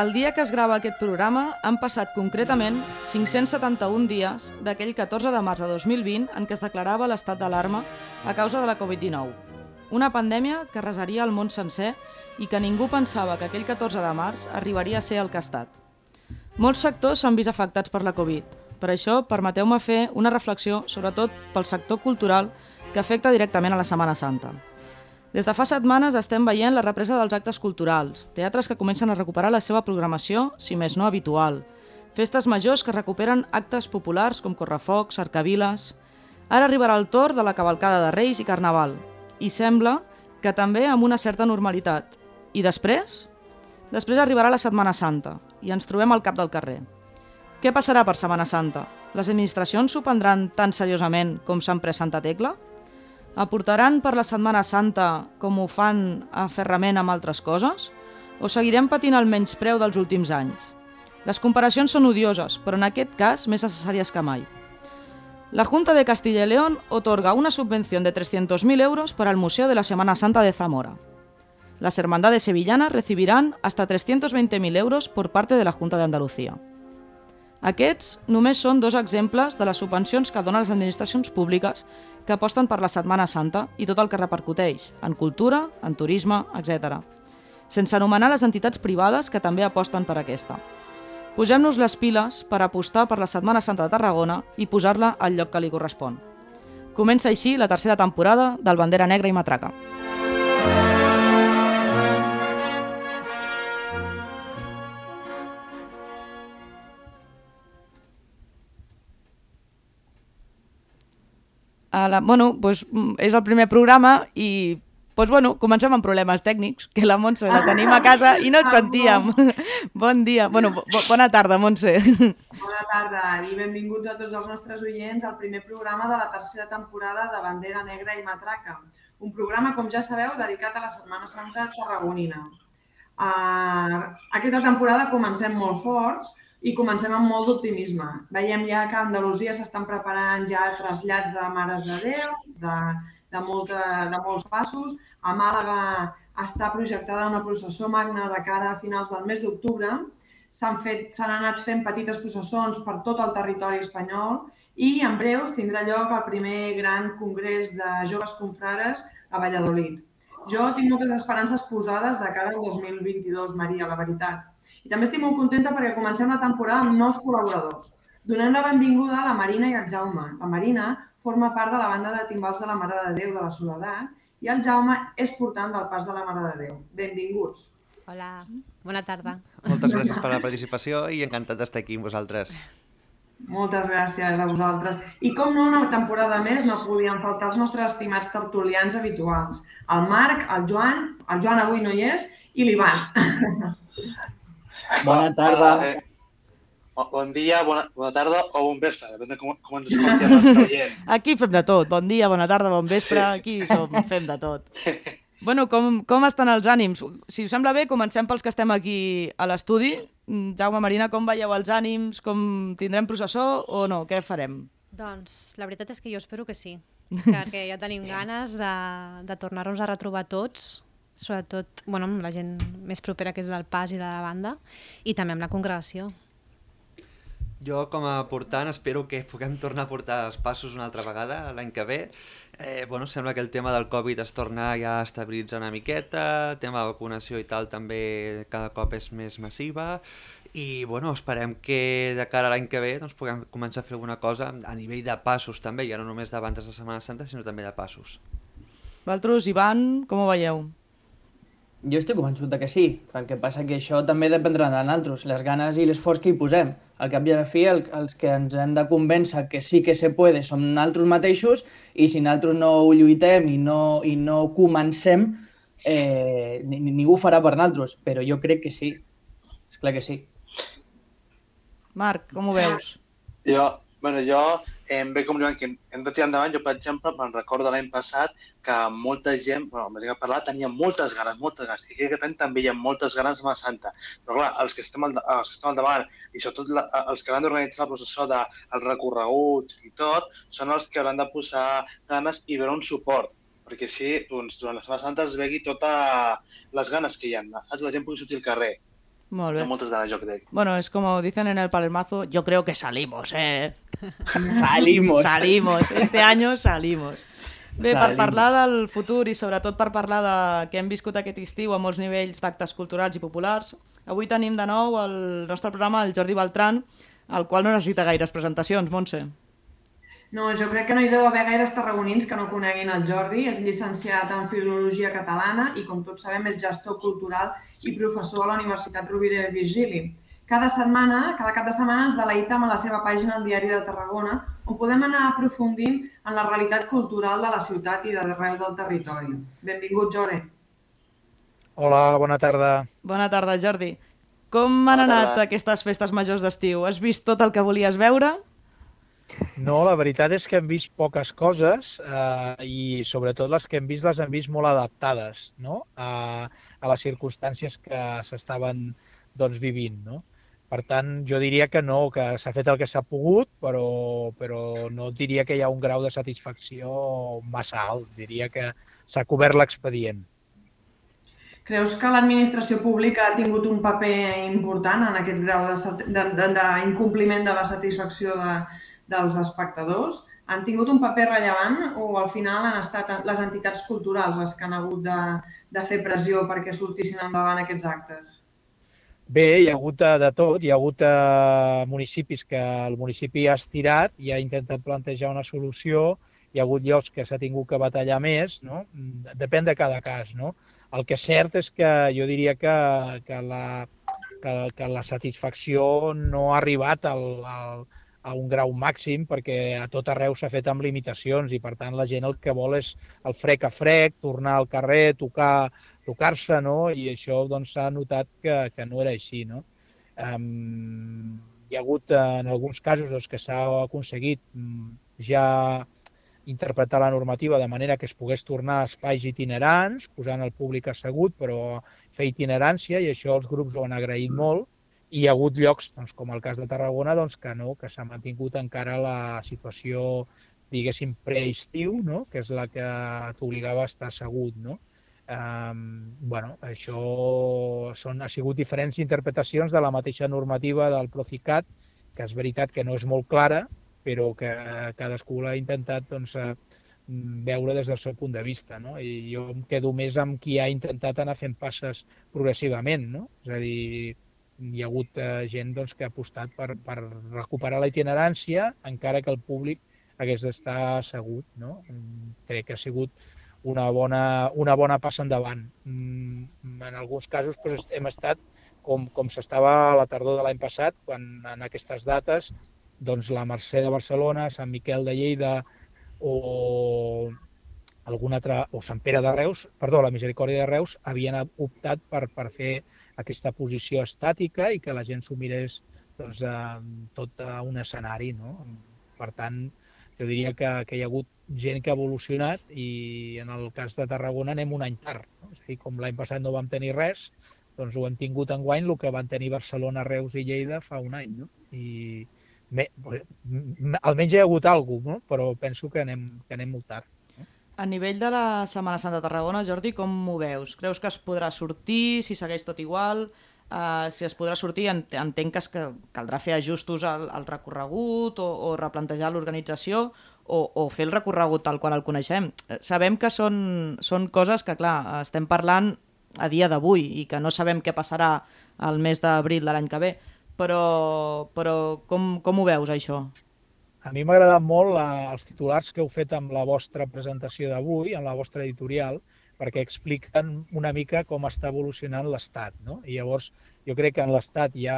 El dia que es grava aquest programa han passat concretament 571 dies d'aquell 14 de març de 2020 en què es declarava l'estat d'alarma a causa de la Covid-19. Una pandèmia que resaria el món sencer i que ningú pensava que aquell 14 de març arribaria a ser el que ha estat. Molts sectors s'han vist afectats per la Covid. Per això, permeteu-me fer una reflexió, sobretot pel sector cultural, que afecta directament a la Setmana Santa. Des de fa setmanes estem veient la represa dels actes culturals, teatres que comencen a recuperar la seva programació, si més no habitual, festes majors que recuperen actes populars com correfocs, cercaviles... Ara arribarà el torn de la cavalcada de Reis i Carnaval, i sembla que també amb una certa normalitat. I després? Després arribarà la Setmana Santa, i ens trobem al cap del carrer. Què passarà per Setmana Santa? Les administracions s'ho prendran tan seriosament com s'han pres Santa Tecla? Aportaran per la Setmana Santa com ho fan a ferrament amb altres coses? O seguirem patint el menyspreu dels últims anys? Les comparacions són odioses, però en aquest cas més necessàries que mai. La Junta de Castilla y León otorga una subvención de 300.000 euros para el Museo de la Semana Santa de Zamora. Las hermandades sevillanas recibirán hasta 320.000 euros por parte de la Junta de Andalucía. Aquests només són dos exemples de les subvencions que donen les administracions públiques que aposten per la Setmana Santa i tot el que repercuteix, en cultura, en turisme, etc. Sense anomenar les entitats privades que també aposten per aquesta. Posem-nos les piles per apostar per la Setmana Santa de Tarragona i posar-la al lloc que li correspon. Comença així la tercera temporada del Bandera Negra i Matraca. A la, bueno, pues, mm, és el primer programa i pues, bueno, comencem amb problemes tècnics, que la Montse la tenim a casa i no et sentíem. bon dia, bueno, bo, bona tarda, Montse. Bona tarda i benvinguts a tots els nostres oients al primer programa de la tercera temporada de Bandera Negra i Matraca. Un programa, com ja sabeu, dedicat a la Setmana Santa tarragonina. Uh, aquesta temporada comencem molt forts, i comencem amb molt d'optimisme. Veiem ja que a Andalusia s'estan preparant ja trasllats de Mares de Déu, de, de, molta, de molts passos. A Màlaga està projectada una processó magna de cara a finals del mes d'octubre. S'han anat fent petites processons per tot el territori espanyol i en breus tindrà lloc el primer gran congrés de joves confrares a Valladolid. Jo tinc moltes esperances posades de cara al 2022, Maria, la veritat. I també estic molt contenta perquè comencem la temporada amb nous col·laboradors. Donem la benvinguda a la Marina i al Jaume. La Marina forma part de la banda de timbals de la Mare de Déu de la Soledat i el Jaume és portant del pas de la Mare de Déu. Benvinguts. Hola, bona tarda. Moltes gràcies per la participació i encantat d'estar aquí amb vosaltres. Moltes gràcies a vosaltres. I com no, una temporada més no podien faltar els nostres estimats tertulians habituals. El Marc, el Joan, el Joan avui no hi és, i l'Ivan. Bona tarda. Hola, eh, bon dia, bona, bona tarda o bon vespre, depèn de com, com ens escoltem Aquí fem de tot, bon dia, bona tarda, bon vespre, aquí som, fem de tot. Bueno, com, com estan els ànims? Si us sembla bé, comencem pels que estem aquí a l'estudi. Jaume Marina, com veieu els ànims? Com tindrem processó o no? Què farem? Doncs la veritat és que jo espero que sí, perquè ja tenim ganes de, de tornar-nos a retrobar tots sobretot bueno, amb la gent més propera que és del pas i de la banda, i també amb la congregació. Jo, com a portant, espero que puguem tornar a portar els passos una altra vegada l'any que ve. Eh, bueno, sembla que el tema del Covid es torna ja a estabilitzar una miqueta, el tema de vacunació i tal també cada cop és més massiva, i bueno, esperem que de cara a l'any que ve doncs, puguem començar a fer alguna cosa a nivell de passos també, ja no només de la Setmana Santa, sinó també de passos. Vosaltres, Ivan, com ho veieu? Jo estic convençut de que sí, el que passa que això també dependrà de nosaltres, les ganes i l'esforç que hi posem. Al cap i a la fi, el, els que ens hem de convèncer que sí que se puede som nosaltres mateixos i si nosaltres no ho lluitem i no, i no comencem, eh, ningú ho farà per nosaltres, però jo crec que sí. És clar que sí. Marc, com ho veus? Jo, bueno, jo em ve com que hem de tirar endavant. Jo, per exemple, me'n recordo l'any passat que molta gent, bueno, amb la gent que parlat, tenia moltes ganes, moltes ganes. I aquest any també hi ha moltes ganes de la Santa. Però clar, els que estem al, els que estem al davant, i sobretot la, els que han d'organitzar el processó del recorregut i tot, són els que hauran de posar ganes i veure un suport perquè així, doncs, durant la Setmana Santa es vegi totes les ganes que hi ha. La gent pugui sortir al carrer. Molt bé. Té moltes ganes, jo crec. Bueno, es como dicen en el Palermazo, yo creo que salimos, ¿eh? Salimos. Salimos, este año salimos. Bé, per parlar del futur i sobretot per parlar de què hem viscut aquest estiu a molts nivells d'actes culturals i populars, avui tenim de nou el nostre programa el Jordi Beltran, el qual no necessita gaires presentacions, Montse. No, jo crec que no hi deu haver gaires tarragonins que no coneguin el Jordi. És llicenciat en Filologia Catalana i, com tots sabem, és gestor cultural i professor a la Universitat Rovira i Virgili. Cada setmana, cada cap de setmana ens deleita amb la seva pàgina al Diari de Tarragona, on podem anar aprofundint en la realitat cultural de la ciutat i d'arrel del territori. Benvingut, Jordi. Hola, bona tarda. Bona tarda, Jordi. Com han Bona anat tarda. aquestes festes majors d'estiu? Has vist tot el que volies veure? No, la veritat és que hem vist poques coses eh, i sobretot les que hem vist les hem vist molt adaptades no? a, a les circumstàncies que s'estaven doncs, vivint. No? Per tant, jo diria que no, que s'ha fet el que s'ha pogut, però, però no diria que hi ha un grau de satisfacció massa alt. Diria que s'ha cobert l'expedient. Creus que l'administració pública ha tingut un paper important en aquest grau d'incompliment de, de, de, d'incompliment de la satisfacció de, dels espectadors? Han tingut un paper rellevant o al final han estat les entitats culturals les que han hagut de, de fer pressió perquè sortissin endavant aquests actes? Bé, hi ha hagut de, de tot. Hi ha hagut eh, municipis que el municipi ha estirat i ha intentat plantejar una solució. Hi ha hagut llocs que s'ha tingut que batallar més, no? Depèn de cada cas, no? El que és cert és que jo diria que, que, la, que, que la satisfacció no ha arribat al, al, a un grau màxim perquè a tot arreu s'ha fet amb limitacions i per tant la gent el que vol és el frec a frec, tornar al carrer, tocar tocar-se, no? I això doncs s'ha notat que, que no era així, no? Um, hi ha hagut eh, en alguns casos doncs, que s'ha aconseguit mm, ja interpretar la normativa de manera que es pogués tornar a espais itinerants, posant el públic assegut, però fer itinerància, i això els grups ho han agraït molt, i hi ha hagut llocs, doncs, com el cas de Tarragona, doncs, que no, que s'ha mantingut encara la situació, diguéssim, preestiu, no? que és la que t'obligava a estar assegut. No? Um, bueno, això són, ha sigut diferents interpretacions de la mateixa normativa del Procicat, que és veritat que no és molt clara, però que cadascú l'ha intentat doncs, eh, veure des del seu punt de vista. No? I jo em quedo més amb qui ha intentat anar fent passes progressivament. No? És a dir, hi ha hagut eh, gent doncs, que ha apostat per, per recuperar la itinerància encara que el públic hagués d'estar assegut. No? Crec que ha sigut una bona, una bona passa endavant. Mm, En alguns casos doncs, hem estat com, com s'estava a la tardor de l'any passat, quan en aquestes dates doncs, la Mercè de Barcelona, Sant Miquel de Lleida o algun altre, o Sant Pere de Reus, perdó, la Misericòrdia de Reus, havien optat per, per fer aquesta posició estàtica i que la gent s'ho mirés doncs, eh, tot a un escenari. No? Per tant, jo diria que, que hi ha hagut gent que ha evolucionat i en el cas de Tarragona anem un any tard. No? És a dir, com l'any passat no vam tenir res, doncs ho hem tingut en guany el que van tenir Barcelona, Reus i Lleida fa un any. No? I me, almenys hi ha hagut alguna cosa, no? però penso que anem, que anem molt tard. A nivell de la Setmana Santa de Tarragona, Jordi, com ho veus? Creus que es podrà sortir, si segueix tot igual? Uh, si es podrà sortir, ent entenc que es que caldrà fer ajustos al, al recorregut o, o replantejar l'organització o, o fer el recorregut tal qual el coneixem. Eh, Sabem que són, són coses que, clar, estem parlant a dia d'avui i que no sabem què passarà al mes d'abril de l'any que ve, però, però com, com ho veus, això? A mi m'ha agradat molt la, els titulars que heu fet amb la vostra presentació d'avui, amb la vostra editorial, perquè expliquen una mica com està evolucionant l'Estat. No? I llavors jo crec que en l'Estat ja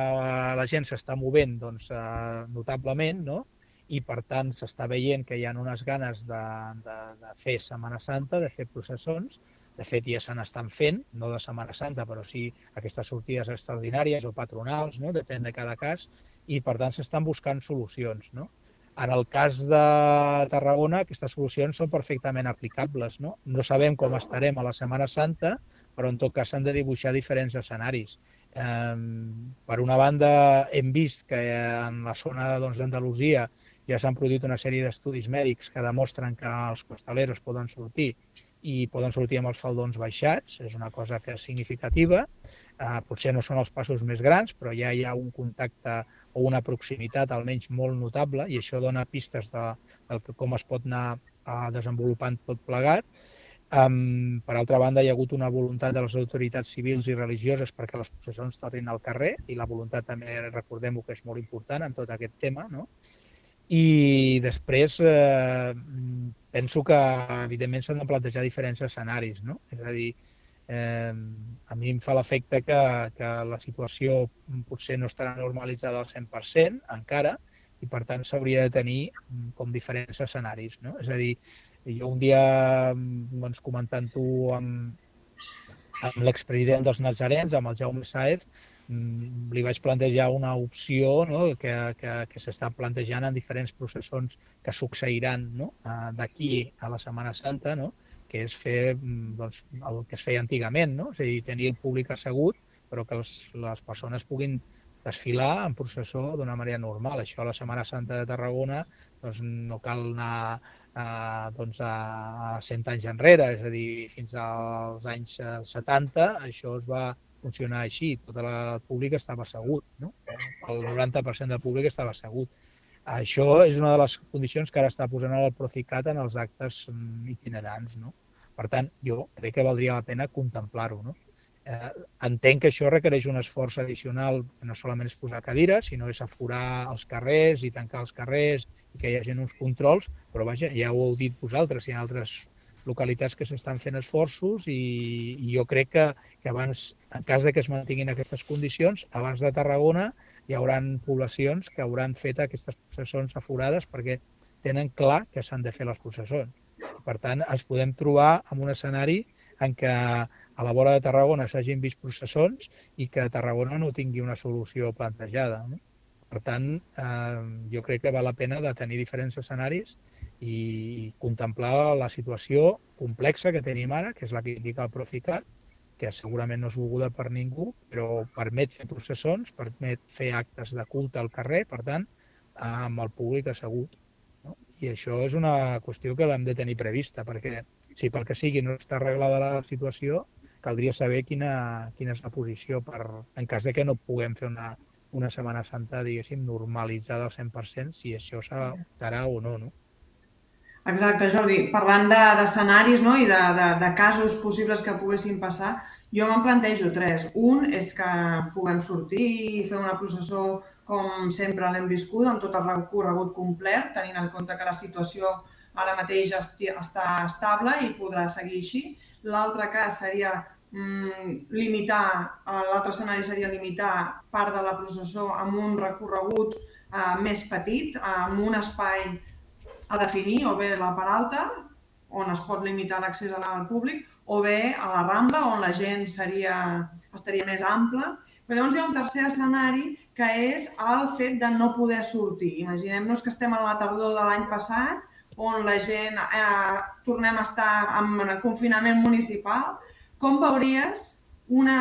la gent s'està movent doncs, eh, notablement no? i per tant s'està veient que hi ha unes ganes de, de, de fer Setmana Santa, de fer processons, de fet ja se n'estan fent, no de Setmana Santa, però sí aquestes sortides extraordinàries o patronals, no? depèn de cada cas, i per tant s'estan buscant solucions. No? En el cas de Tarragona, aquestes solucions són perfectament aplicables. No, no sabem com estarem a la Setmana Santa, però en tot cas s'han de dibuixar diferents escenaris. Eh, per una banda, hem vist que en la zona doncs, d'Andalusia doncs, ja s'han produït una sèrie d'estudis mèdics que demostren que els costaleros poden sortir i poden sortir amb els faldons baixats, és una cosa que és significativa. Eh, potser no són els passos més grans, però ja hi ha un contacte o una proximitat almenys molt notable i això dona pistes de, de com es pot anar eh, desenvolupant tot plegat. Um, per altra banda, hi ha hagut una voluntat de les autoritats civils i religioses perquè les processons tornin al carrer i la voluntat també, recordem-ho, que és molt important en tot aquest tema, no? I després eh, penso que, evidentment, s'han de plantejar diferents escenaris. No? És a dir, a mi em fa l'efecte que, que la situació potser no estarà normalitzada al 100% encara i, per tant, s'hauria de tenir com diferents escenaris. No? És a dir, jo un dia, doncs, comentant-ho amb, amb l'expresident dels Nazarens, amb el Jaume Saez, Mm, li vaig plantejar una opció no? que, que, que s'està plantejant en diferents processons que succeiran no? d'aquí a la Setmana Santa, no? Que és fer mm, doncs, el que es feia antigament, no? és a dir, tenir el públic assegut, però que els, les persones puguin desfilar en processó d'una manera normal. Això a la Setmana Santa de Tarragona doncs, no cal anar a, doncs, a, a 100 anys enrere, és a dir, fins als anys 70 això es va funcionar així, tot el públic estava assegut, no? el 90% del públic estava assegut. Això és una de les condicions que ara està posant el Procicat en els actes mm, itinerants. No? Per tant, jo crec que valdria la pena contemplar-ho. No? Eh, entenc que això requereix un esforç addicional, que no solament és posar cadires, sinó és aforar els carrers i tancar els carrers i que hi hagi uns controls, però vaja, ja ho heu dit vosaltres, hi ha altres localitats que s'estan fent esforços i, i jo crec que, que abans, en cas de que es mantinguin aquestes condicions, abans de Tarragona hi haurà poblacions que hauran fet aquestes processons aforades perquè tenen clar que s'han de fer les processons. Per tant, ens podem trobar en un escenari en què a la vora de Tarragona s'hagin vist processons i que Tarragona no tingui una solució plantejada. No? Per tant, eh, jo crec que val la pena de tenir diferents escenaris i contemplar la situació complexa que tenim ara, que és la que indica el Procicat, que segurament no és volguda per ningú, però permet fer processons, permet fer actes de culte al carrer, per tant, amb el públic assegut. I això és una qüestió que l'hem de tenir prevista, perquè si pel que sigui no està arreglada la situació, caldria saber quina, quina és la posició per, en cas de que no puguem fer una, una Setmana Santa, diguéssim, normalitzada al 100%, si això s'adoptarà o no, no? Exacte, Jordi. Parlant d'escenaris no? i de, de, de casos possibles que poguessin passar, jo me'n plantejo tres. Un és que puguem sortir i fer una processó com sempre l'hem viscut, amb tot el recorregut complet, tenint en compte que la situació ara mateix està estable i podrà seguir així. L'altre cas seria mm, limitar, l'altre escenari seria limitar part de la processó amb un recorregut eh, més petit, amb un espai a definir o bé la part alta, on es pot limitar l'accés al públic, o bé a la Rambla, on la gent seria, estaria més ampla. Però llavors hi ha un tercer escenari que és el fet de no poder sortir. Imaginem-nos que estem a la tardor de l'any passat, on la gent eh, tornem a estar en confinament municipal. Com veuries una...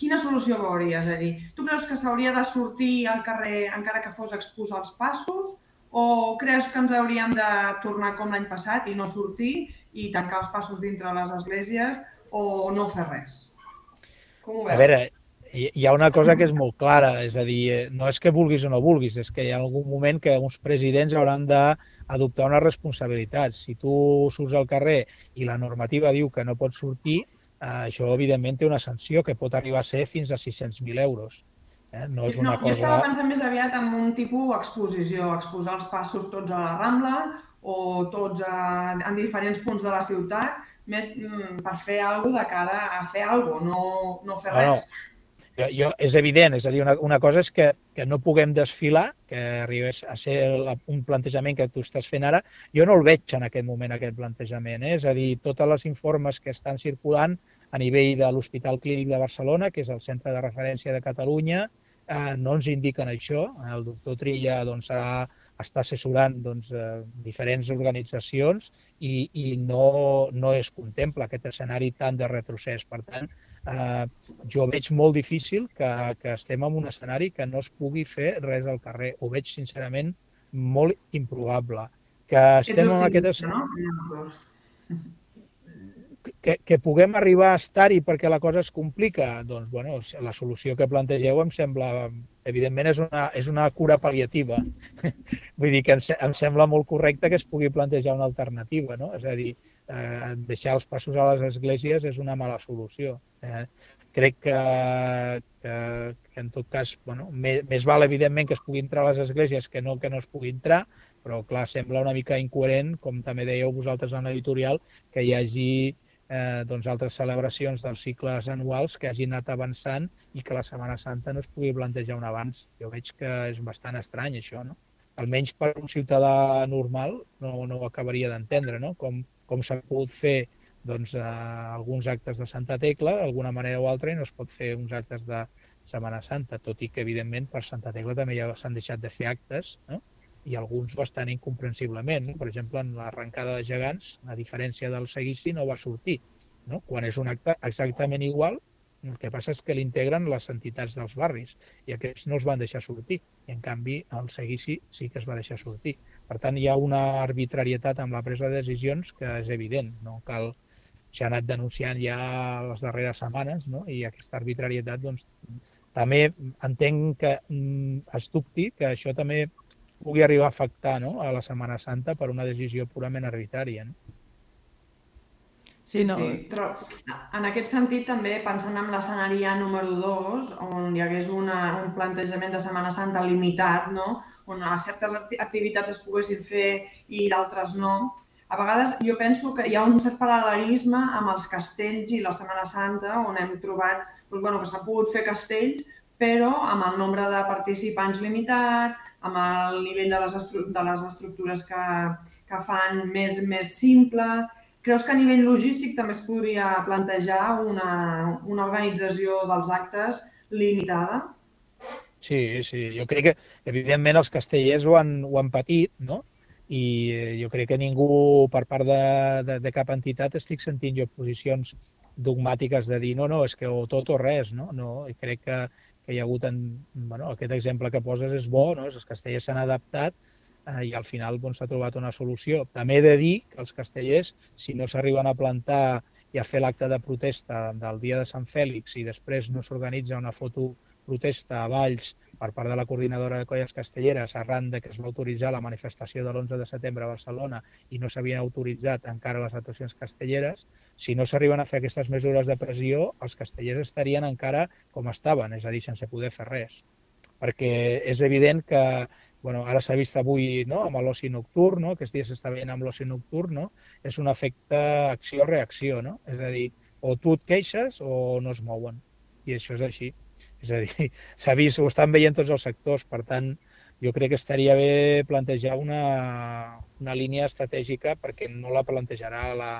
Quina solució veuries? És a dir, tu creus que s'hauria de sortir al carrer encara que fos exposar els passos? O creus que ens hauríem de tornar com l'any passat i no sortir i tancar els passos dintre les esglésies o no fer res? Com ho veus? A veure, hi ha una cosa que és molt clara, és a dir, no és que vulguis o no vulguis, és que hi ha algun moment que uns presidents hauran d'adoptar una responsabilitat. Si tu surts al carrer i la normativa diu que no pots sortir, eh, això evidentment té una sanció que pot arribar a ser fins a 600.000 euros. Eh? No és una no, cosa... Jo estava pensant més aviat en un tipus exposició, exposar els passos tots a la Rambla o tots a, en diferents punts de la ciutat, més mm, per fer alguna de cara a fer alguna no, no fer res. No, no. jo, jo, és evident, és a dir, una, una cosa és que, que no puguem desfilar, que arribés a ser la, un plantejament que tu estàs fent ara, jo no el veig en aquest moment, aquest plantejament. Eh? És a dir, totes les informes que estan circulant a nivell de l'Hospital Clínic de Barcelona, que és el centre de referència de Catalunya, eh, no ens indiquen això. El doctor Trilla doncs, ha, està assessorant doncs, eh, diferents organitzacions i, i no, no es contempla aquest escenari tant de retrocés. Per tant, eh, jo veig molt difícil que, que estem en un escenari que no es pugui fer res al carrer. Ho veig, sincerament, molt improbable. Que estem en aquest escenari... No? Que, que puguem arribar a estar-hi perquè la cosa es complica, doncs, bueno, la solució que plantegeu em sembla, evidentment, és una, és una cura pal·liativa. Vull dir que em, em sembla molt correcte que es pugui plantejar una alternativa, no? És a dir, eh, deixar els passos a les esglésies és una mala solució. Eh, crec que, que, que en tot cas, bueno, més, més val evidentment que es pugui entrar a les esglésies que no que no es pugui entrar, però clar, sembla una mica incoherent, com també dèieu vosaltres en l'editorial, que hi hagi eh, doncs altres celebracions dels cicles anuals que hagin anat avançant i que la Setmana Santa no es pugui plantejar un abans. Jo veig que és bastant estrany això, no? Almenys per un ciutadà normal no, no ho acabaria d'entendre, no? Com, com s'ha pogut fer doncs, eh, alguns actes de Santa Tecla, d'alguna manera o altra, i no es pot fer uns actes de Setmana Santa, tot i que, evidentment, per Santa Tecla també ja s'han deixat de fer actes, no? I alguns bastant incomprensiblement. No? Per exemple, en l'arrencada de gegants, a diferència del seguici, no va sortir. No? Quan és un acte exactament igual, el que passa és que l'integren les entitats dels barris i aquests no els van deixar sortir. I, en canvi, el seguici sí que es va deixar sortir. Per tant, hi ha una arbitrarietat amb la presa de decisions que és evident, no cal s'ha anat denunciant ja les darreres setmanes no? i aquesta arbitrarietat doncs, també entenc que mm, es dubti que això també pugui arribar a afectar no? a la Setmana Santa per una decisió purament arbitrària. No? Sí, no. sí, però en aquest sentit també pensant en l'escenari número 2, on hi hagués una, un plantejament de Setmana Santa limitat, no? on a certes activitats es poguessin fer i d'altres no, a vegades jo penso que hi ha un cert paral·lelisme amb els castells i la Setmana Santa, on hem trobat doncs, bueno, que s'ha pogut fer castells, però amb el nombre de participants limitat, amb el nivell de les, de les estructures que, que fan més, més simple. Creus que a nivell logístic també es podria plantejar una, una organització dels actes limitada? Sí, sí, jo crec que, evidentment, els castellers ho han, ho han patit, no? I eh, jo crec que ningú, per part de, de, de cap entitat, estic sentint jo posicions dogmàtiques de dir no, no, és que o tot o res, no? no I crec que, que hi ha hagut, en, bueno, aquest exemple que poses és bo, no? els castellers s'han adaptat eh, i al final s'ha doncs, trobat una solució. També he de dir que els castellers, si no s'arriben a plantar i a fer l'acte de protesta del dia de Sant Fèlix i després no s'organitza una foto protesta a Valls per part de la coordinadora de colles castelleres arran de que es va autoritzar la manifestació de l'11 de setembre a Barcelona i no s'havien autoritzat encara les actuacions castelleres, si no s'arriben a fer aquestes mesures de pressió, els castellers estarien encara com estaven, és a dir, sense poder fer res. Perquè és evident que bueno, ara s'ha vist avui no, amb l'oci nocturn, no, aquests dies s'està veient amb l'oci nocturn, no, és un efecte acció-reacció, no? és a dir, o tu et queixes o no es mouen, i això és així. És a dir, s'ha vist, ho estan veient tots els sectors, per tant, jo crec que estaria bé plantejar una, una línia estratègica perquè no la plantejarà la,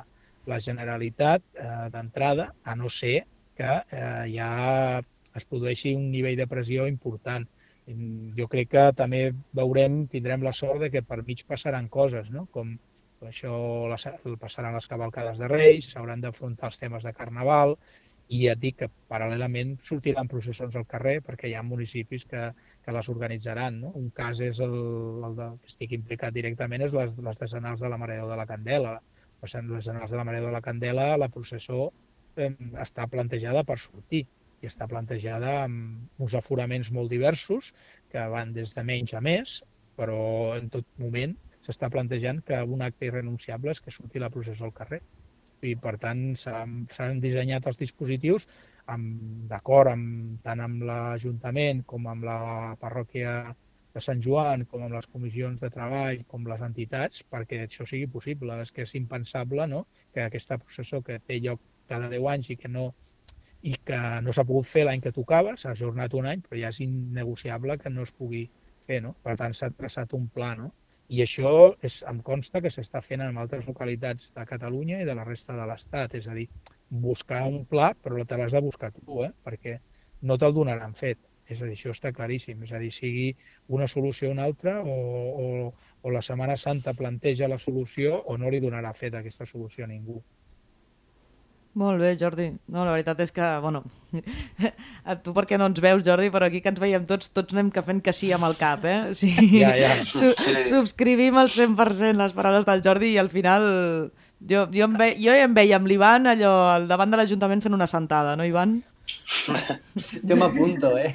la Generalitat eh, d'entrada, a no ser que eh, ja es produeixi un nivell de pressió important. Jo crec que també veurem, tindrem la sort de que per mig passaran coses, no? com això les, passaran les cavalcades de Reis, s'hauran d'afrontar els temes de Carnaval, i et dic que paral·lelament sortiran processons al carrer perquè hi ha municipis que, que les organitzaran. No? Un cas és el, el de, que estic implicat directament és les, les decenals de la Mare de la Candela. Les decenals de la Mare de la Candela, la processó eh, està plantejada per sortir i està plantejada amb uns aforaments molt diversos que van des de menys a més, però en tot moment s'està plantejant que un acte irrenunciable és que surti la processó al carrer i per tant s'han dissenyat els dispositius d'acord amb, tant amb l'Ajuntament com amb la parròquia de Sant Joan, com amb les comissions de treball, com les entitats, perquè això sigui possible. És que és impensable no? que aquesta processó que té lloc cada 10 anys i que no, i que no s'ha pogut fer l'any que tocava, s'ha ajornat un any, però ja és innegociable que no es pugui fer, no? Per tant, s'ha traçat un pla, no? I això és, em consta que s'està fent en altres localitats de Catalunya i de la resta de l'Estat, és a dir, buscar un pla, però te l'has de buscar tu, eh? perquè no te'l donaran fet. És a dir, això està claríssim. És a dir, sigui una solució o una altra, o, o, o la Setmana Santa planteja la solució o no li donarà fet aquesta solució a ningú. Molt bé, Jordi. No, la veritat és que, bueno, a tu perquè no ens veus, Jordi, però aquí que ens veiem tots, tots anem que fent que sí amb el cap, eh? Sigui, Ja, ja. Su subscrivim al 100% les paraules del Jordi i al final jo, jo, em, ve, jo em veia amb l'Ivan allò al davant de l'Ajuntament fent una sentada, no, Ivan? Jo m'apunto, eh?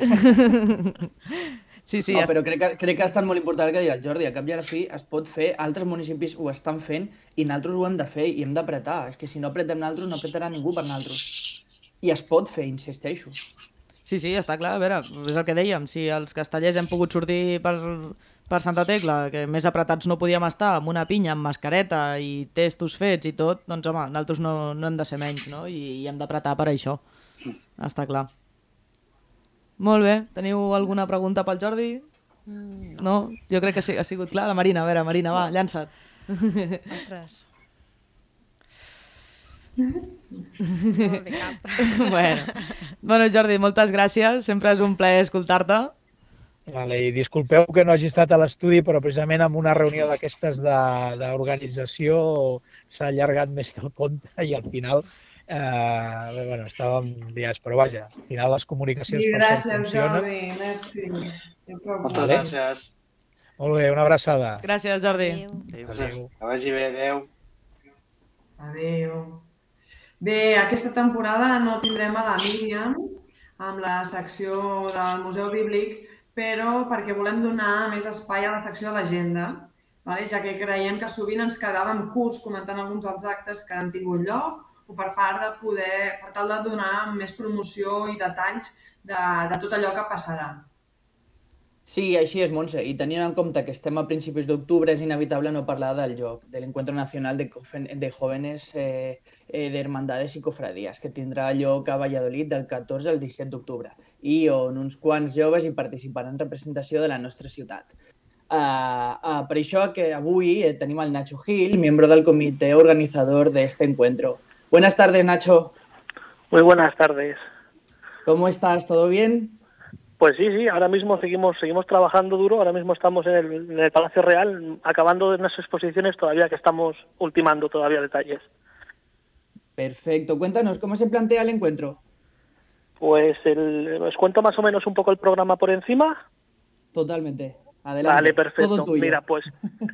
Sí, sí, no, ja- però crec que, crec que ha estat molt important que deia el Jordi. A cap i a la fi es pot fer, altres municipis ho estan fent i nosaltres ho hem de fer i hem d'apretar. És que si no apretem nosaltres no apretarà ningú per nosaltres. I es pot fer, insisteixo. Sí, sí, està clar. A veure, és el que dèiem. Si els castellers hem pogut sortir per, per Santa Tecla, que més apretats no podíem estar, amb una pinya, amb mascareta i testos fets i tot, doncs home, nosaltres no, no hem de ser menys, no? I, i hem d'apretar per això. Està clar. Molt bé. Teniu alguna pregunta pel Jordi? Mm, No? Jo crec que sí, ha sigut clar. La Marina, a veure, Marina, va, llança't. ostres. No bueno. bueno, Jordi, moltes gràcies. Sempre és un plaer escoltar-te. Vale, I disculpeu que no hagi estat a l'estudi, però precisament en una reunió d'aquestes de- d'organització s'ha allargat més del compte i al final eh, bueno, estàvem liats, però vaja, al final les comunicacions I gràcies, funcionen. Jordi. Merci. Moltes Vale. gràcies. Molt bé, una abraçada. Gràcies, Jordi. Adéu. Adéu. Que vagi bé, adeu. Adéu. Bé, aquesta temporada no tindrem a la Míriam amb la secció del Museu Bíblic, però perquè volem donar més espai a la secció de l'agenda, vale? ja que creiem que sovint ens quedàvem curts comentant alguns dels actes que han tingut lloc o per part de poder, per tal de donar més promoció i detalls de, de tot allò que passarà. Sí, així és, Montse. I tenint en compte que estem a principis d'octubre, és inevitable no parlar del joc, de l'Encuentro Nacional de, de Jóvenes eh, eh, de Hermandades i Cofradías, que tindrà lloc a Valladolid del 14 al 17 d'octubre, i on uns quants joves hi participaran en representació de la nostra ciutat. Uh, uh, per això que avui eh, tenim el Nacho Gil, miembro del comitè organizador de este encuentro. Buenas tardes, Nacho. Muy buenas tardes. ¿Cómo estás? ¿Todo bien? Pues sí, sí, ahora mismo seguimos seguimos trabajando duro, ahora mismo estamos en el, en el Palacio Real acabando de unas exposiciones todavía que estamos ultimando todavía detalles. Perfecto. Cuéntanos, ¿cómo se plantea el encuentro? Pues el, os cuento más o menos un poco el programa por encima. Totalmente. Adelante. Vale, Todo perfecto. tuyo. Mira, pues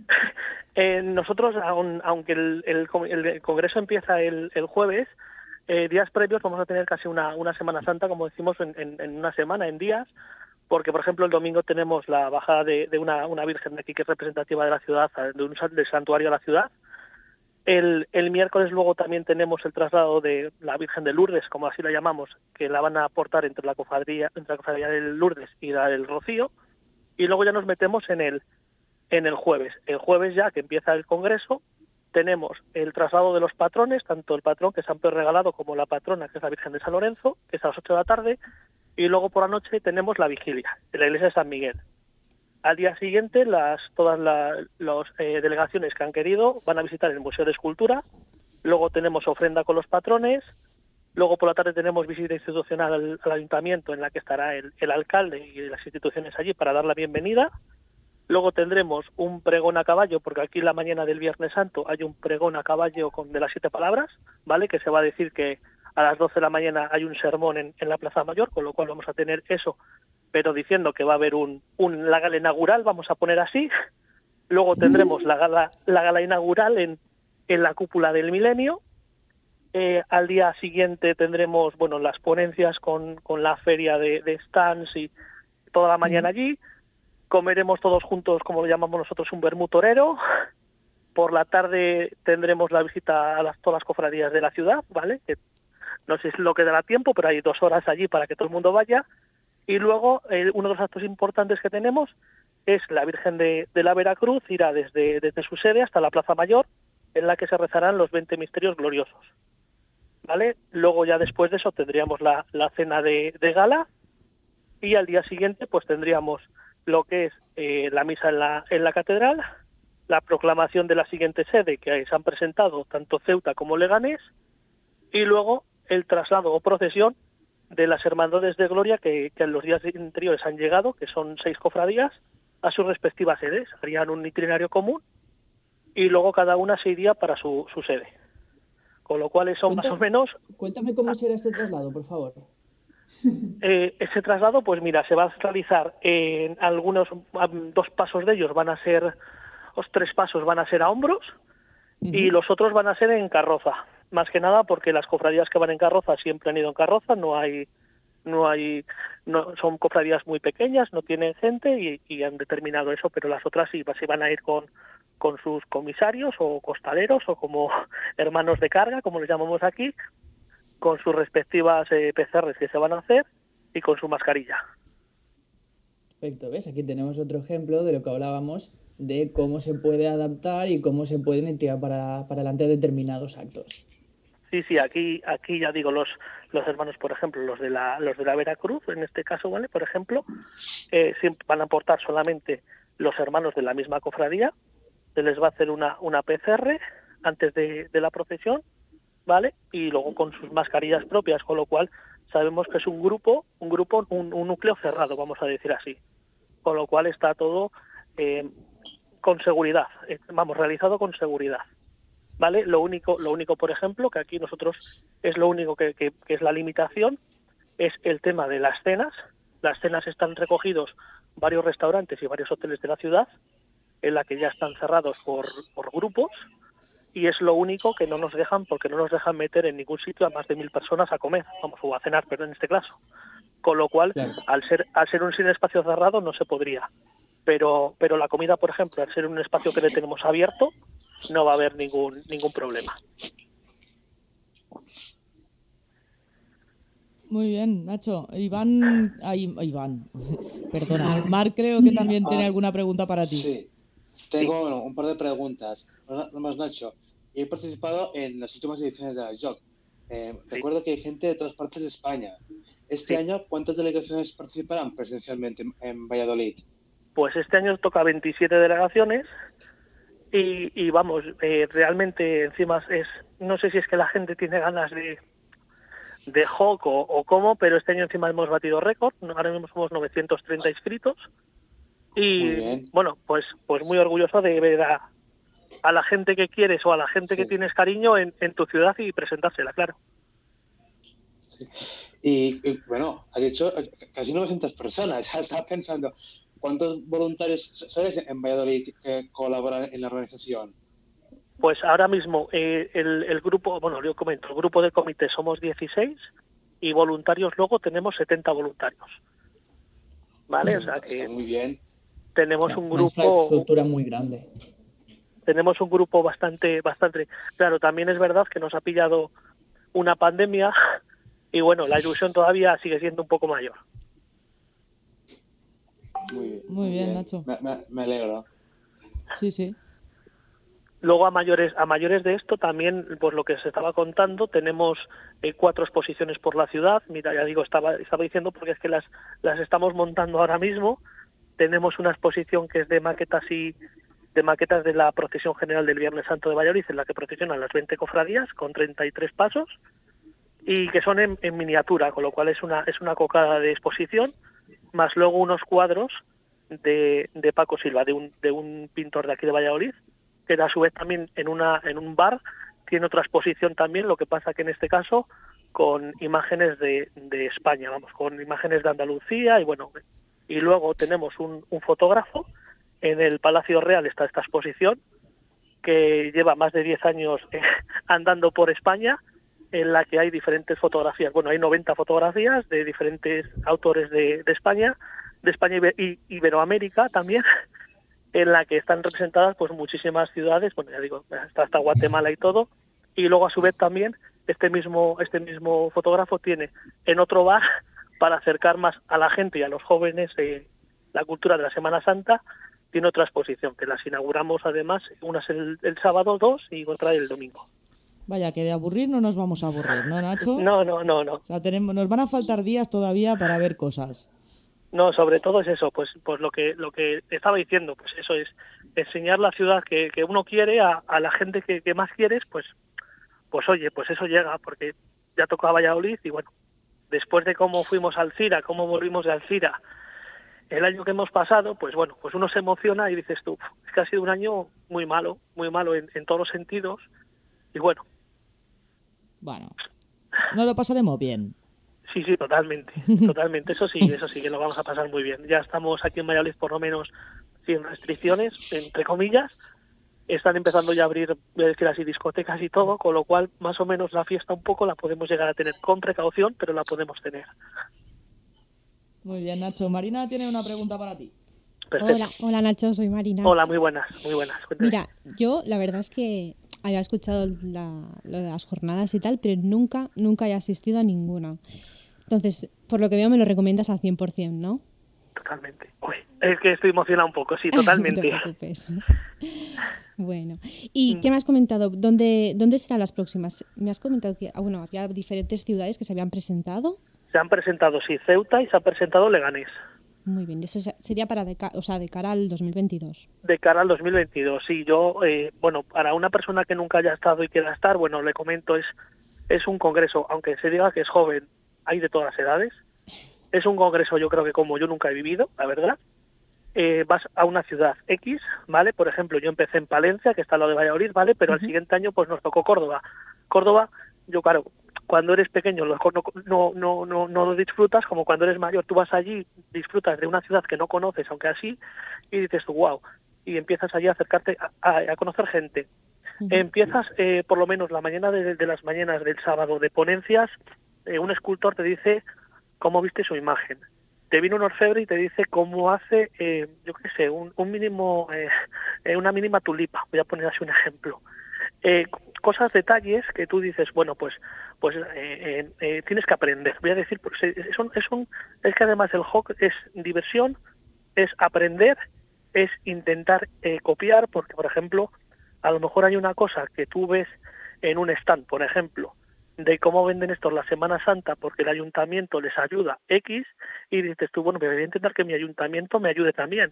eh, nosotros, aun- aunque el, el co- el Congreso empieza el, jueves, eh, días previos vamos a tener casi una, Semana Santa, como decimos, en, una semana, en días, porque, por ejemplo, el domingo tenemos la bajada de, de una, una Virgen de aquí que es representativa de la ciudad, de un del santuario a la ciudad. El, el miércoles luego también tenemos el traslado de la Virgen de Lourdes, como así la llamamos, que la van a aportar entre la cofradía, entre la cofradía del Lourdes y la del Rocío y luego ya nos metemos en el en el jueves. El jueves ya que empieza el congreso tenemos el traslado de los patrones, tanto el patrón que es San Pedro Regalado como la patrona que es la Virgen de San Lorenzo, que es a las 8 de la tarde, y luego por la noche tenemos la vigilia en la iglesia de San Miguel. Al día siguiente las todas las delegaciones que han querido van a visitar el Museo de Escultura, luego tenemos ofrenda con los patrones, Luego por la tarde tenemos visita institucional al, ayuntamiento en la que estará el alcalde y las instituciones allí para dar la bienvenida. Luego tendremos un pregón a caballo, porque aquí la mañana del Viernes Santo hay un pregón a caballo con de las siete palabras, ¿vale? Que se va a decir que a las 12 de la mañana hay un sermón en, en la Plaza Mayor, con lo cual vamos a tener eso, pero diciendo que va a haber un, un la gala inaugural, vamos a poner así. Luego tendremos la gala, la gala inaugural en, en la cúpula del milenio, eh, al día siguiente tendremos bueno las ponencias con, con la feria de, de stands y toda la mañana allí. Comeremos todos juntos, como lo llamamos nosotros, un vermú torero. Por la tarde tendremos la visita a las, todas las cofradías de la ciudad, ¿vale? Que no sé si lo que dará tiempo, pero hay dos horas allí para que todo el mundo vaya. Y luego, eh, uno de los actos importantes que tenemos es la Virgen de, la Veracruz, irá desde, desde su sede hasta la Plaza Mayor, en la que se rezarán los 20 misterios gloriosos. ¿vale? Luego ya después de eso tendríamos la, la cena de, de gala y al día siguiente pues tendríamos lo que es eh, la misa en la, en la catedral, la proclamación de la siguiente sede que se han presentado tanto Ceuta como Leganés y luego el traslado o procesión de las hermandades de gloria que, que en los días anteriores han llegado, que son seis cofradías, a sus respectivas sedes. Harían un itinerario común y luego cada una se iría para su, su sede. Con lo cual eso más o menos... Cuéntame cómo será este traslado, por favor. Eh, ese traslado, pues mira, se va a realizar en algunos, dos pasos de ellos van a ser, los tres pasos van a ser a hombros y los otros van a ser en carroza. Más que nada porque las cofradías que van en carroza siempre han ido en carroza, no hay, no hay, no, son cofradías muy pequeñas, no tienen gente y, y han determinado eso, pero las otras sí se van a ir con, con sus comisarios o costaleros o como hermanos de carga, como les llamamos aquí, con sus respectivas eh, PCRs que se van a hacer y con su mascarilla. Perfecto, ¿ves? Aquí tenemos otro ejemplo de lo que hablábamos de cómo se puede adaptar y cómo se pueden tirar para, para adelante determinados actos. Sí, sí, aquí, aquí ya digo, los, los hermanos, por ejemplo, los de la, los de la Veracruz, en este caso, ¿vale? Por ejemplo, eh, van a aportar solamente los hermanos de la misma cofradía, se les va a hacer una, una PCR antes de, de la procesión, ¿vale? Y luego con sus mascarillas propias, con lo cual sabemos que es un grupo, un grupo, un, un núcleo cerrado, vamos a decir así. Con lo cual está todo eh, con seguridad, eh, vamos, realizado con seguridad. ¿Vale? Lo único, lo único, por ejemplo, que aquí nosotros es lo único que, que, que es la limitación, es el tema de las cenas. Las cenas están recogidos varios restaurantes y varios hoteles de la ciudad, en la que ya están cerrados por, por grupos, y es lo único que no nos dejan porque no nos dejan meter en ningún sitio a más de mil personas a comer, vamos, o a cenar, pero en este caso. Con lo cual, Claro. al ser al ser un sin espacio cerrado no se podría. Pero pero la comida, por ejemplo, al ser un espacio que le tenemos abierto, no va a haber ningún ningún problema. Muy bien, Nacho. Iván, ay, Iván, perdona. Marc creo que también tiene alguna pregunta para ti. Sí, tengo bueno, un par de preguntas. Nomás, Nacho, he participado en las últimas ediciones de la JOC. Eh, Recuerdo que hay gente de todas partes de España. Este año, ¿cuántas delegaciones participarán presencialmente en, Valladolid? Pues este año toca 27 delegaciones y, y vamos, eh, realmente encima es, no sé si es que la gente tiene ganas de, de Hawk o, o cómo, pero este año encima hemos batido récord, ahora mismo somos 930 inscritos y bueno, pues pues muy orgulloso de ver a, a la gente que quieres o a la gente que tienes cariño en, en tu ciudad y presentársela, claro. Y, y, bueno, has dicho casi 900 personas. Estaba pensando, ¿cuántos voluntarios sabes en Valladolid que colaboran en la organización? Pues ahora mismo eh, el, el grupo, bueno, yo comento, el grupo de comité somos 16 y voluntarios luego tenemos 70 voluntarios. ¿Vale? O sea Está que muy bien. tenemos un Una grupo infraestructura muy grande. Tenemos un grupo bastante bastante claro, también es verdad que nos ha pillado una pandemia y bueno, la ilusión todavía sigue siendo un poco mayor. Muy bien, Muy bien, Nacho. Me, me- me alegro. Sí, sí. Luego a mayores a mayores de esto también pues lo que se estaba contando tenemos eh, cuatro exposiciones por la ciudad. Mira, ya digo estaba estaba diciendo porque es que las las estamos montando ahora mismo. Tenemos una exposición que es de maquetas y de maquetas de la procesión general del Viernes Santo de Valladolid en la que procesionan las 20 cofradías con 33 pasos y que son en, miniatura, con lo cual es una es una cocada de exposición más luego unos cuadros de, de Paco Silva, de un, de un pintor de aquí de Valladolid, que a su vez también en una en un bar tiene otra exposición también, lo que pasa que en este caso con imágenes de, de España, vamos, con imágenes de Andalucía y bueno, y luego tenemos un, un fotógrafo en el Palacio Real está esta exposición que lleva más de 10 años eh, andando por España en la que hay diferentes fotografías. Bueno, hay 90 fotografías de diferentes autores de, España, de España y Ibe- y Iberoamérica también, en la que están representadas pues muchísimas ciudades, bueno, ya digo, está hasta Guatemala y todo, y luego a su vez también este mismo este mismo fotógrafo tiene en otro bar para acercar más a la gente y a los jóvenes eh, la cultura de la Semana Santa tiene otra exposición que las inauguramos además una es el, el sábado 2 y otra el domingo Vaya, que de aburrir no nos vamos a aburrir, ¿no, Nacho? No, no, no, no. O sea, tenemos, nos van a faltar días todavía para ver cosas. No, sobre todo es eso, pues, pues lo que lo que estaba diciendo, pues eso es enseñar la ciudad que, que uno quiere a, a la gente que, que más quieres, pues, pues oye, pues eso llega, porque ya tocaba Valladolid y bueno, después de cómo fuimos al Cira, cómo volvimos de Alcira, el año que hemos pasado, pues bueno, pues uno se emociona y dices tú, es que ha sido un año muy malo, muy malo en, en todos los sentidos, y bueno, Bueno, no lo pasaremos bien. Sí, sí, totalmente, totalmente. Eso sí, eso sí que lo vamos a pasar muy bien. Ya estamos aquí en Valladolid por lo menos sin restricciones, entre comillas. Están empezando ya a abrir, decir así, discotecas y todo, con lo cual más o menos la fiesta un poco la podemos llegar a tener con precaución, pero la podemos tener. Muy bien, Nacho. Marina tiene una pregunta para ti. Perfecto. Hola, hola Nacho, soy Marina. Hola, muy buenas, muy buenas. Cuéntame. Mira, yo la verdad es que había escuchado la- lo de las jornadas y tal, pero nunca, nunca he asistido a ninguna. Entonces, por lo que veo me lo recomiendas al 100%, ¿no? Totalmente. Uy, es que estoy emocionado un poco, sí, no te totalmente. preocupes. Bueno, ¿y qué me has comentado? ¿Dónde, ¿Dónde serán las próximas? Me has comentado que ah, bueno, había diferentes ciudades que se habían presentado. Se han presentado, sí, Ceuta y se ha presentado Leganés. Muy bien, eso se- sería para de, o sea, de cara al 2022. de cara al 2022. Sí, yo, eh, bueno, para una persona que nunca haya estado y quiera estar, bueno, le comento, es, es un congreso, aunque se diga que es joven, hay de todas las edades. Es un congreso, yo creo que como yo nunca he vivido, la verdad. Eh, vas a una ciudad X, ¿vale? Por ejemplo, yo empecé en Palencia, que está al lado de Valladolid, ¿vale? Pero al siguiente año, pues nos tocó Córdoba. Córdoba, yo claro, cuando eres pequeño lo mejor no, no, no, no, no lo disfrutas, como cuando eres mayor, tú vas allí, disfrutas de una ciudad que no conoces, aunque así, y dices tú, wow, y empiezas allí a acercarte a, a- conocer gente. Empiezas, eh, por lo menos la mañana de, de las mañanas del sábado de ponencias, eh, un escultor te dice cómo viste su imagen. Te viene un orfebre y te dice cómo hace, eh, yo qué sé, un, un mínimo, eh, eh, una mínima tulipa. Voy a poner así un ejemplo. Eh, cosas, detalles que tú dices, bueno, pues, pues eh, eh, eh, tienes que aprender. Voy a decir, pues, eh, es, es, un- es que además el HOC es diversión, es aprender, es intentar copiar, porque, por ejemplo, a lo mejor hay una cosa que tú ves en un stand, por ejemplo, de cómo venden esto la Semana Santa porque el ayuntamiento les ayuda X y dices tú, bueno, voy a intentar que mi ayuntamiento me ayude también.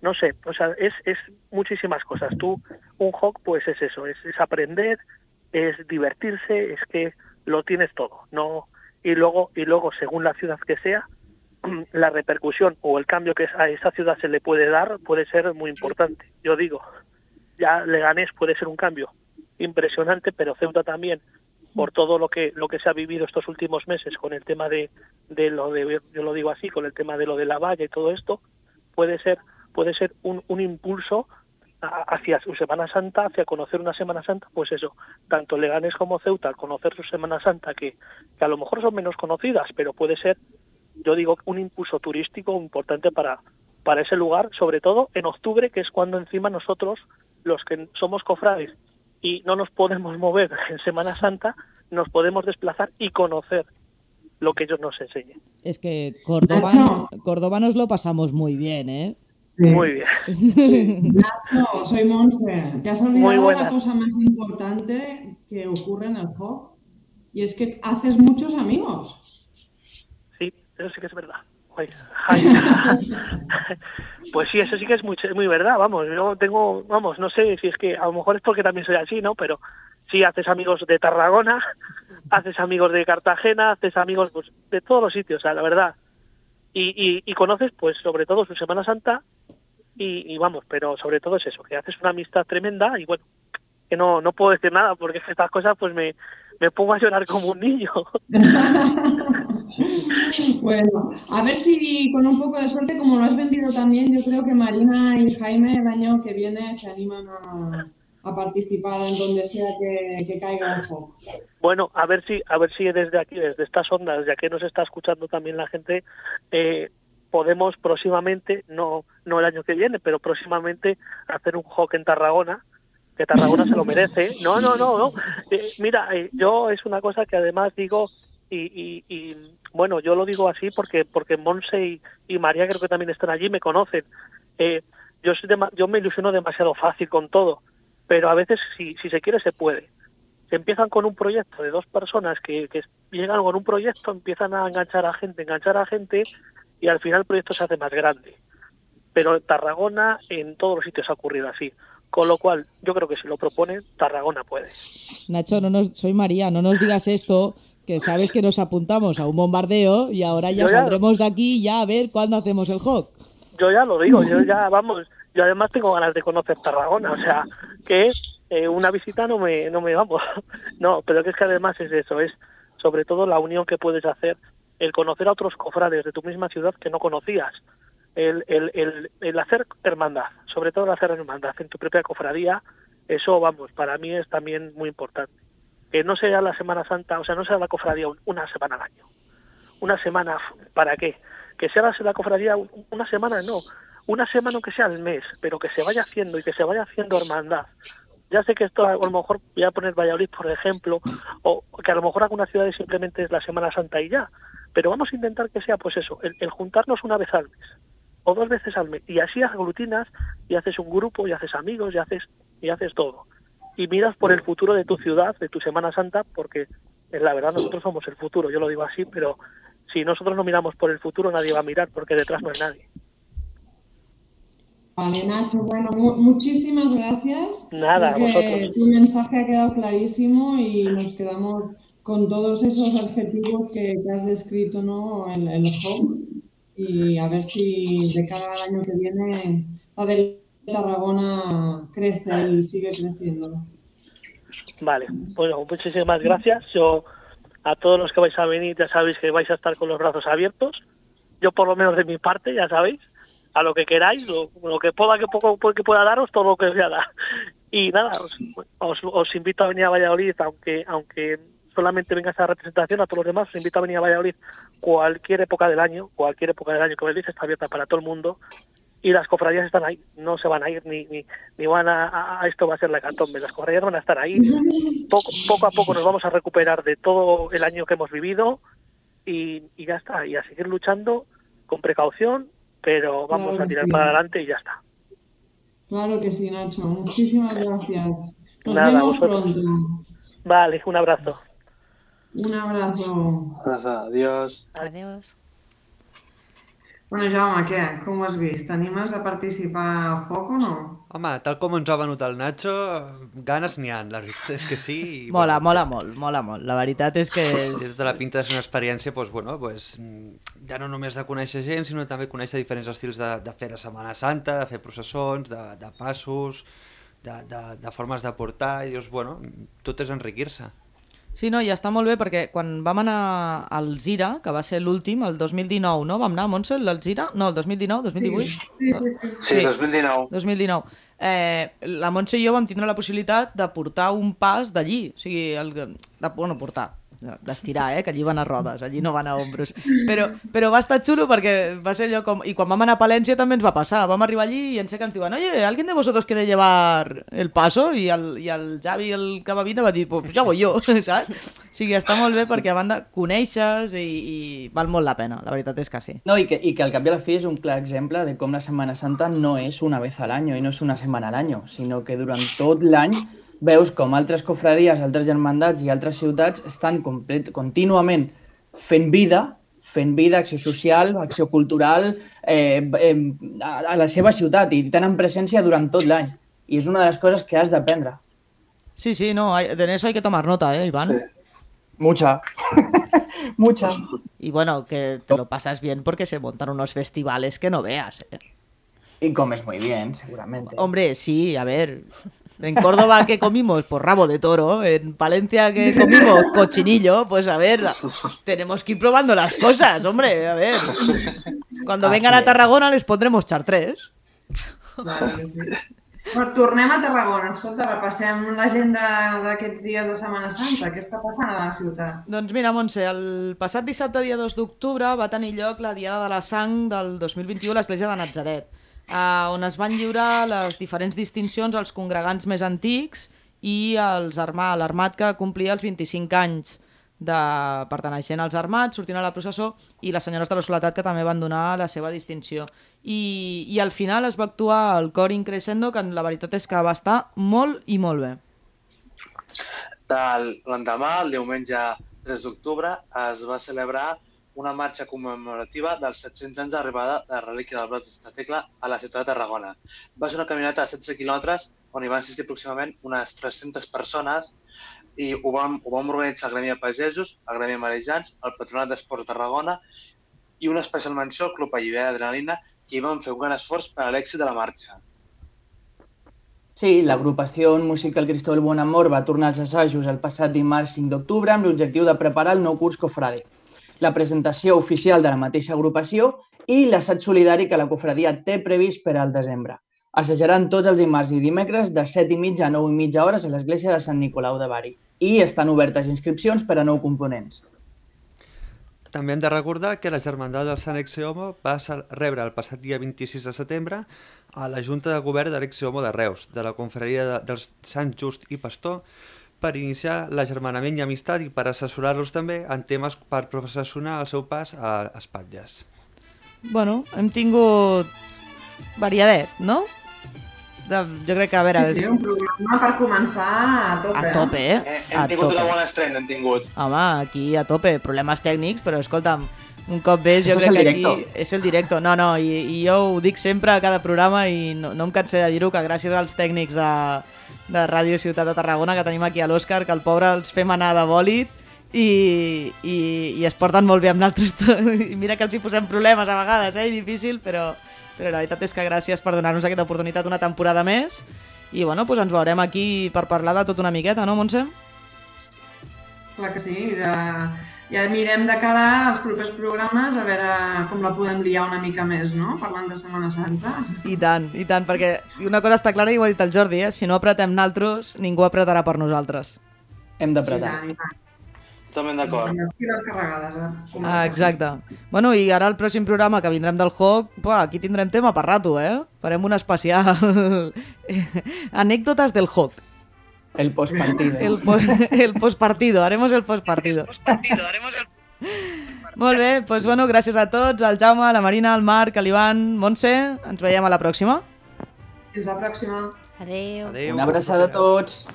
No sé, o sea, es, es muchísimas cosas. Tú, un hawk, pues es eso, es, aprender, es divertirse, es que lo tienes todo, no y luego y luego según la ciudad que sea la repercusión o el cambio que a esa ciudad se le puede dar puede ser muy importante. Yo digo, ya Leganés puede ser un cambio impresionante, pero Ceuta también por todo lo que lo que se ha vivido estos últimos meses con el tema de, de lo de yo lo digo así con el tema de lo de la valla y todo esto puede ser puede ser un, un impulso a- hacia su Semana Santa, hacia conocer una Semana Santa, pues eso, tanto Leganés como Ceuta, al conocer su Semana Santa, que, que a lo mejor son menos conocidas, pero puede ser, yo digo, un impulso turístico importante para, para ese lugar, sobre todo en octubre, que es cuando encima nosotros, los que somos cofrades y no nos podemos mover en Semana Santa, nos podemos desplazar y conocer lo que ellos nos enseñen. Es que Córdoba. Córdoba nos lo pasamos muy bien, ¿eh? Muy bien. Nacho, soy Monse. Te has olvidado de la cosa más importante que ocurre en el hop. Y es que haces muchos amigos. Sí, eso sí que es verdad. Pues sí, eso sí que es muy, muy verdad, vamos, yo tengo, vamos, no sé si es que a lo mejor es porque también soy así, ¿no? Pero sí, haces amigos de Tarragona, haces amigos de Cartagena, haces amigos pues, de todos los sitios, o sea, la verdad. Y, y, y conoces, pues, sobre todo su Semana Santa y, vamos, pero sobre todo es eso, que haces una amistad tremenda y bueno, que no, no puedo decir nada porque estas cosas pues me, me pongo a llorar como un niño. Bueno, a ver si con un poco de suerte, como lo has vendido también, yo creo que Marina y Jaime el año que viene se animan a, participar en donde sea que, caiga el hop. Bueno, a ver si, a ver si desde aquí, desde estas ondas, ya que nos está escuchando también la gente, eh, podemos próximamente, no, no el año que viene, pero próximamente hacer un hawk en Tarragona, que Tarragona se lo merece. No, no, no, no. Eh, mira, eh, yo es una cosa que además digo y, y, y, bueno, yo lo digo así porque porque Monse y, María creo que también están allí, me conocen. Eh, yo soy dema- yo me ilusiono demasiado fácil con todo, pero a veces si, si se quiere se puede. empiezan con un proyecto de dos personas que, que llegan con un proyecto, empiezan a enganchar a gente, enganchar a gente y al final el proyecto se hace más grande. Pero en Tarragona en todos los sitios ha ocurrido así. Con lo cual, yo creo que si lo proponen, Tarragona puede. Nacho, no nos, soy María, no nos digas esto, que sabes que nos apuntamos a un bombardeo y ahora ya Yo ya- saldremos de aquí ya a ver cuándo hacemos el hawk. Yo ya lo digo, yo ya, vamos, yo además tengo ganas de conocer Tarragona, o sea, que eh, una visita no me, no me vamos, no, pero que es que además es eso, es sobre todo la unión que puedes hacer, el conocer a otros cofrades de tu misma ciudad que no conocías, el, el, el, el hacer hermandad, sobre todo el hacer hermandad en tu propia cofradía, eso, vamos, para mí es también muy importante. Que no sea la Semana Santa, o sea, no sea la cofradía un- una semana al año. Una semana, ¿para qué? Que sea la, cofradía un- una semana, no. Una semana aunque sea al mes, pero que se vaya haciendo y que se vaya haciendo hermandad. Ya sé que esto a lo mejor voy a poner Valladolid por ejemplo, o que a lo mejor algunas ciudades simplemente es la Semana Santa y ya. Pero vamos a intentar que sea pues eso, el, el juntarnos una vez al mes o dos veces al mes y así aglutinas y haces un grupo y haces amigos y haces y haces todo y miras por el futuro de tu ciudad de tu Semana Santa porque eh, la verdad nosotros somos el futuro yo lo digo así pero si nosotros no miramos por el futuro nadie va a mirar porque detrás no hay nadie Vale, Nacho, bueno, mu- muchísimas gracias. Nada, vosotros. tu mensaje ha quedado clarísimo y nos quedamos con todos esos adjetivos que, que has descrito, ¿no? En el hub. Y a ver si de cada año que viene la de Tarragona crece y sigue creciendo. Vale, bueno, muchísimas gracias. Yo a todos los que vais a venir ya sabéis que vais a estar con los brazos abiertos. Yo por lo menos de mi parte, ya sabéis, a lo que queráis, lo, lo que pueda que poco que pueda daros, todo lo que os voy a. Y nada, os, os, invito a venir a Valladolid, aunque aunque solamente venga esa representación, a todos los demás os invito a venir a Valladolid cualquier época del año, cualquier época del año que Valladolid está abierta para todo el mundo y las cofradías están ahí, no se van a ir ni, ni, ni van a, esto va a ser la catombe, las cofradías van a estar ahí. Poco, poco a poco nos vamos a recuperar de todo el año que hemos vivido y, y ya está, y a seguir luchando con precaución, pero vamos Claro a tirar sí. para adelante y ya está. Claro que sí, Nacho. Muchísimas gracias. Nos Nada, vemos vosotros. pronto. Vale, un abrazo. Un abrazo. Adiós. Adiós. Bueno, Jaume, què? Com ho has vist? T'animes a participar al foc o no? Home, tal com ens ha venut el Nacho, ganes n'hi ha, la veritat és que sí. I, Mola, mola molt, mola molt. La veritat és que... És... tota la pinta de ser una experiència, doncs, bueno, doncs, ja no només de conèixer gent, sinó també conèixer diferents estils de, de fer la Setmana Santa, de fer processons, de, de passos, de, de, de formes de portar, i dius, bueno, tot és enriquir-se. Sí, no, i està molt bé perquè quan vam anar al Zira, que va ser l'últim, el 2019, no? Vam anar a Montsel, al Zira? No, el 2019, 2018? Sí, sí, sí. Sí, 2019. 2019. Eh, la Montse i jo vam tindre la possibilitat de portar un pas d'allí, o sigui, el, de, bueno, portar, d'estirar, eh, que allí van a rodes, allí no van a ombros. Però, però va estar xulo perquè va ser allò com... I quan vam anar a Palència també ens va passar. Vam arribar allí i en sé que ens diuen oye, ¿alguien de vosotros quiere llevar el paso? I el, i el Javi, el que va vindre, va dir, pues ja voy jo, saps? O sigui, està molt bé perquè a banda coneixes i, i val molt la pena, la veritat és que sí. No, i que, i que al cap i a la fi és un clar exemple de com la Setmana Santa no és una vez al año i no és una setmana a l'any, sinó que durant tot l'any veus com altres cofradies, altres germandats i altres ciutats estan complet, contínuament fent vida, fent vida, acció social, acció cultural eh, eh, a, a la seva ciutat i tenen presència durant tot l'any. I és una de les coses que has d'aprendre. Sí, sí, no, hay- de eso hay que tomar nota, ¿eh, Iván? Mucha. Mucha. Y bueno, que te lo pasas bien porque se montan unos festivales que no veas. ¿eh? Y comes muy bien, seguramente. Hombre, sí, a ver. En Córdoba que comimos por rabo de toro, en Palencia que comimos cochinillo, pues a ver, tenemos que ir probando las cosas, hombre, a ver. Cuando Así vengan a. Tarragona les pondremos chartres. Que sí. Bueno, tornem a Tarragona. Escolta, repassem l'agenda d'aquests dies de Setmana Santa. Què està passant a la ciutat? Doncs mira, Montse, el passat dissabte, dia 2 d'octubre, va tenir lloc la Diada de la Sang del 2021 a l'Església de Natzaret, eh, on es van lliurar les diferents distincions als congregants més antics i als armà, l'armat que complia els 25 anys de perteneixent als armats, sortint a la processó, i les senyores de la Soledat que també van donar la seva distinció. I, I al final es va actuar el cor increscendo, que la veritat és que va estar molt i molt bé. L'endemà, el diumenge 3 d'octubre, es va celebrar una marxa commemorativa dels 700 anys d'arribada de la relíquia del Blat de Tecla a la ciutat de Tarragona. Va ser una caminata de 16 quilòmetres on hi van assistir aproximadament unes 300 persones i ho vam, ho vam organitzar el Gremi de Pagesos, el Gremi de Marejans, el Patronat d'Esports de Tarragona i una especial menció al Club Allibera d'Adrenalina que hi van fer un gran esforç per a l'èxit de la marxa. Sí, l'agrupació musical Cristóbal Bonamor va tornar als assajos el passat dimarts 5 d'octubre amb l'objectiu de preparar el nou curs cofrade. La presentació oficial de la mateixa agrupació i l'assaig solidari que la cofradia té previst per al desembre. Assajaran tots els dimarts i dimecres de 7 i mitja a 9 i mitja hores a l'església de Sant Nicolau de Bari i estan obertes inscripcions per a nou components. També hem de recordar que la Germandat del Sant Exeomo va rebre el passat dia 26 de setembre a la Junta de Govern de l'Exeomo de Reus, de la Confraria de, dels Sant Just i Pastor, per iniciar l'agermanament i amistat i per assessorar-los també en temes per processionar el seu pas a espatlles. Bueno, hem tingut variadet, no? De, jo crec que, a veure... Sí, sí, és- un programa per començar a tope. A tope, eh? Eh, A hem tingut tope. una bona estrena, hem tingut. Home, aquí a tope, problemes tècnics, però escolta'm, un cop més, jo crec que directo. aquí és el directo. No, no, i, i jo ho dic sempre a cada programa i no, no em cansé de dir-ho, que gràcies als tècnics de, de Ràdio Ciutat de Tarragona que tenim aquí a l'Òscar, que el pobre els fem anar de bòlit i, i, i es porten molt bé amb. I mira que els hi posem problemes a vegades, eh? difícil, però, però la veritat és que gràcies per donar-nos aquesta oportunitat una temporada més i bueno, doncs ens veurem aquí per parlar de tot una miqueta, no, Montse? Clar que sí. Ja, ja mirem de cara als propers programes a veure com la podem liar una mica més, no? Parlant de Setmana Santa. I tant, i tant, perquè una cosa està clara i ho ha dit el Jordi, eh? si no apretem naltros, ningú apretarà per nosaltres. Hem I d'apretar. tant, i tant. Totalment d'acord. Les piles carregades, eh? Ah, exacte. Bueno, i ara el pròxim programa que vindrem del Hawk, buah, aquí tindrem tema per rato, eh? Farem un especial. Anècdotes del Hawk. El postpartido. El, po el postpartido, haremos el postpartido. Molt bé, doncs bueno, gràcies a tots, al Jaume, la Marina, el Marc, l'Ivan, Montse, ens veiem a la pròxima. Fins la pròxima. Adéu. Adéu. Una abraçada a tots.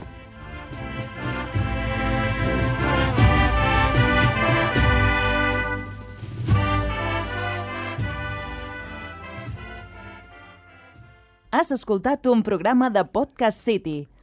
Has escoltat un programa de Podcast City,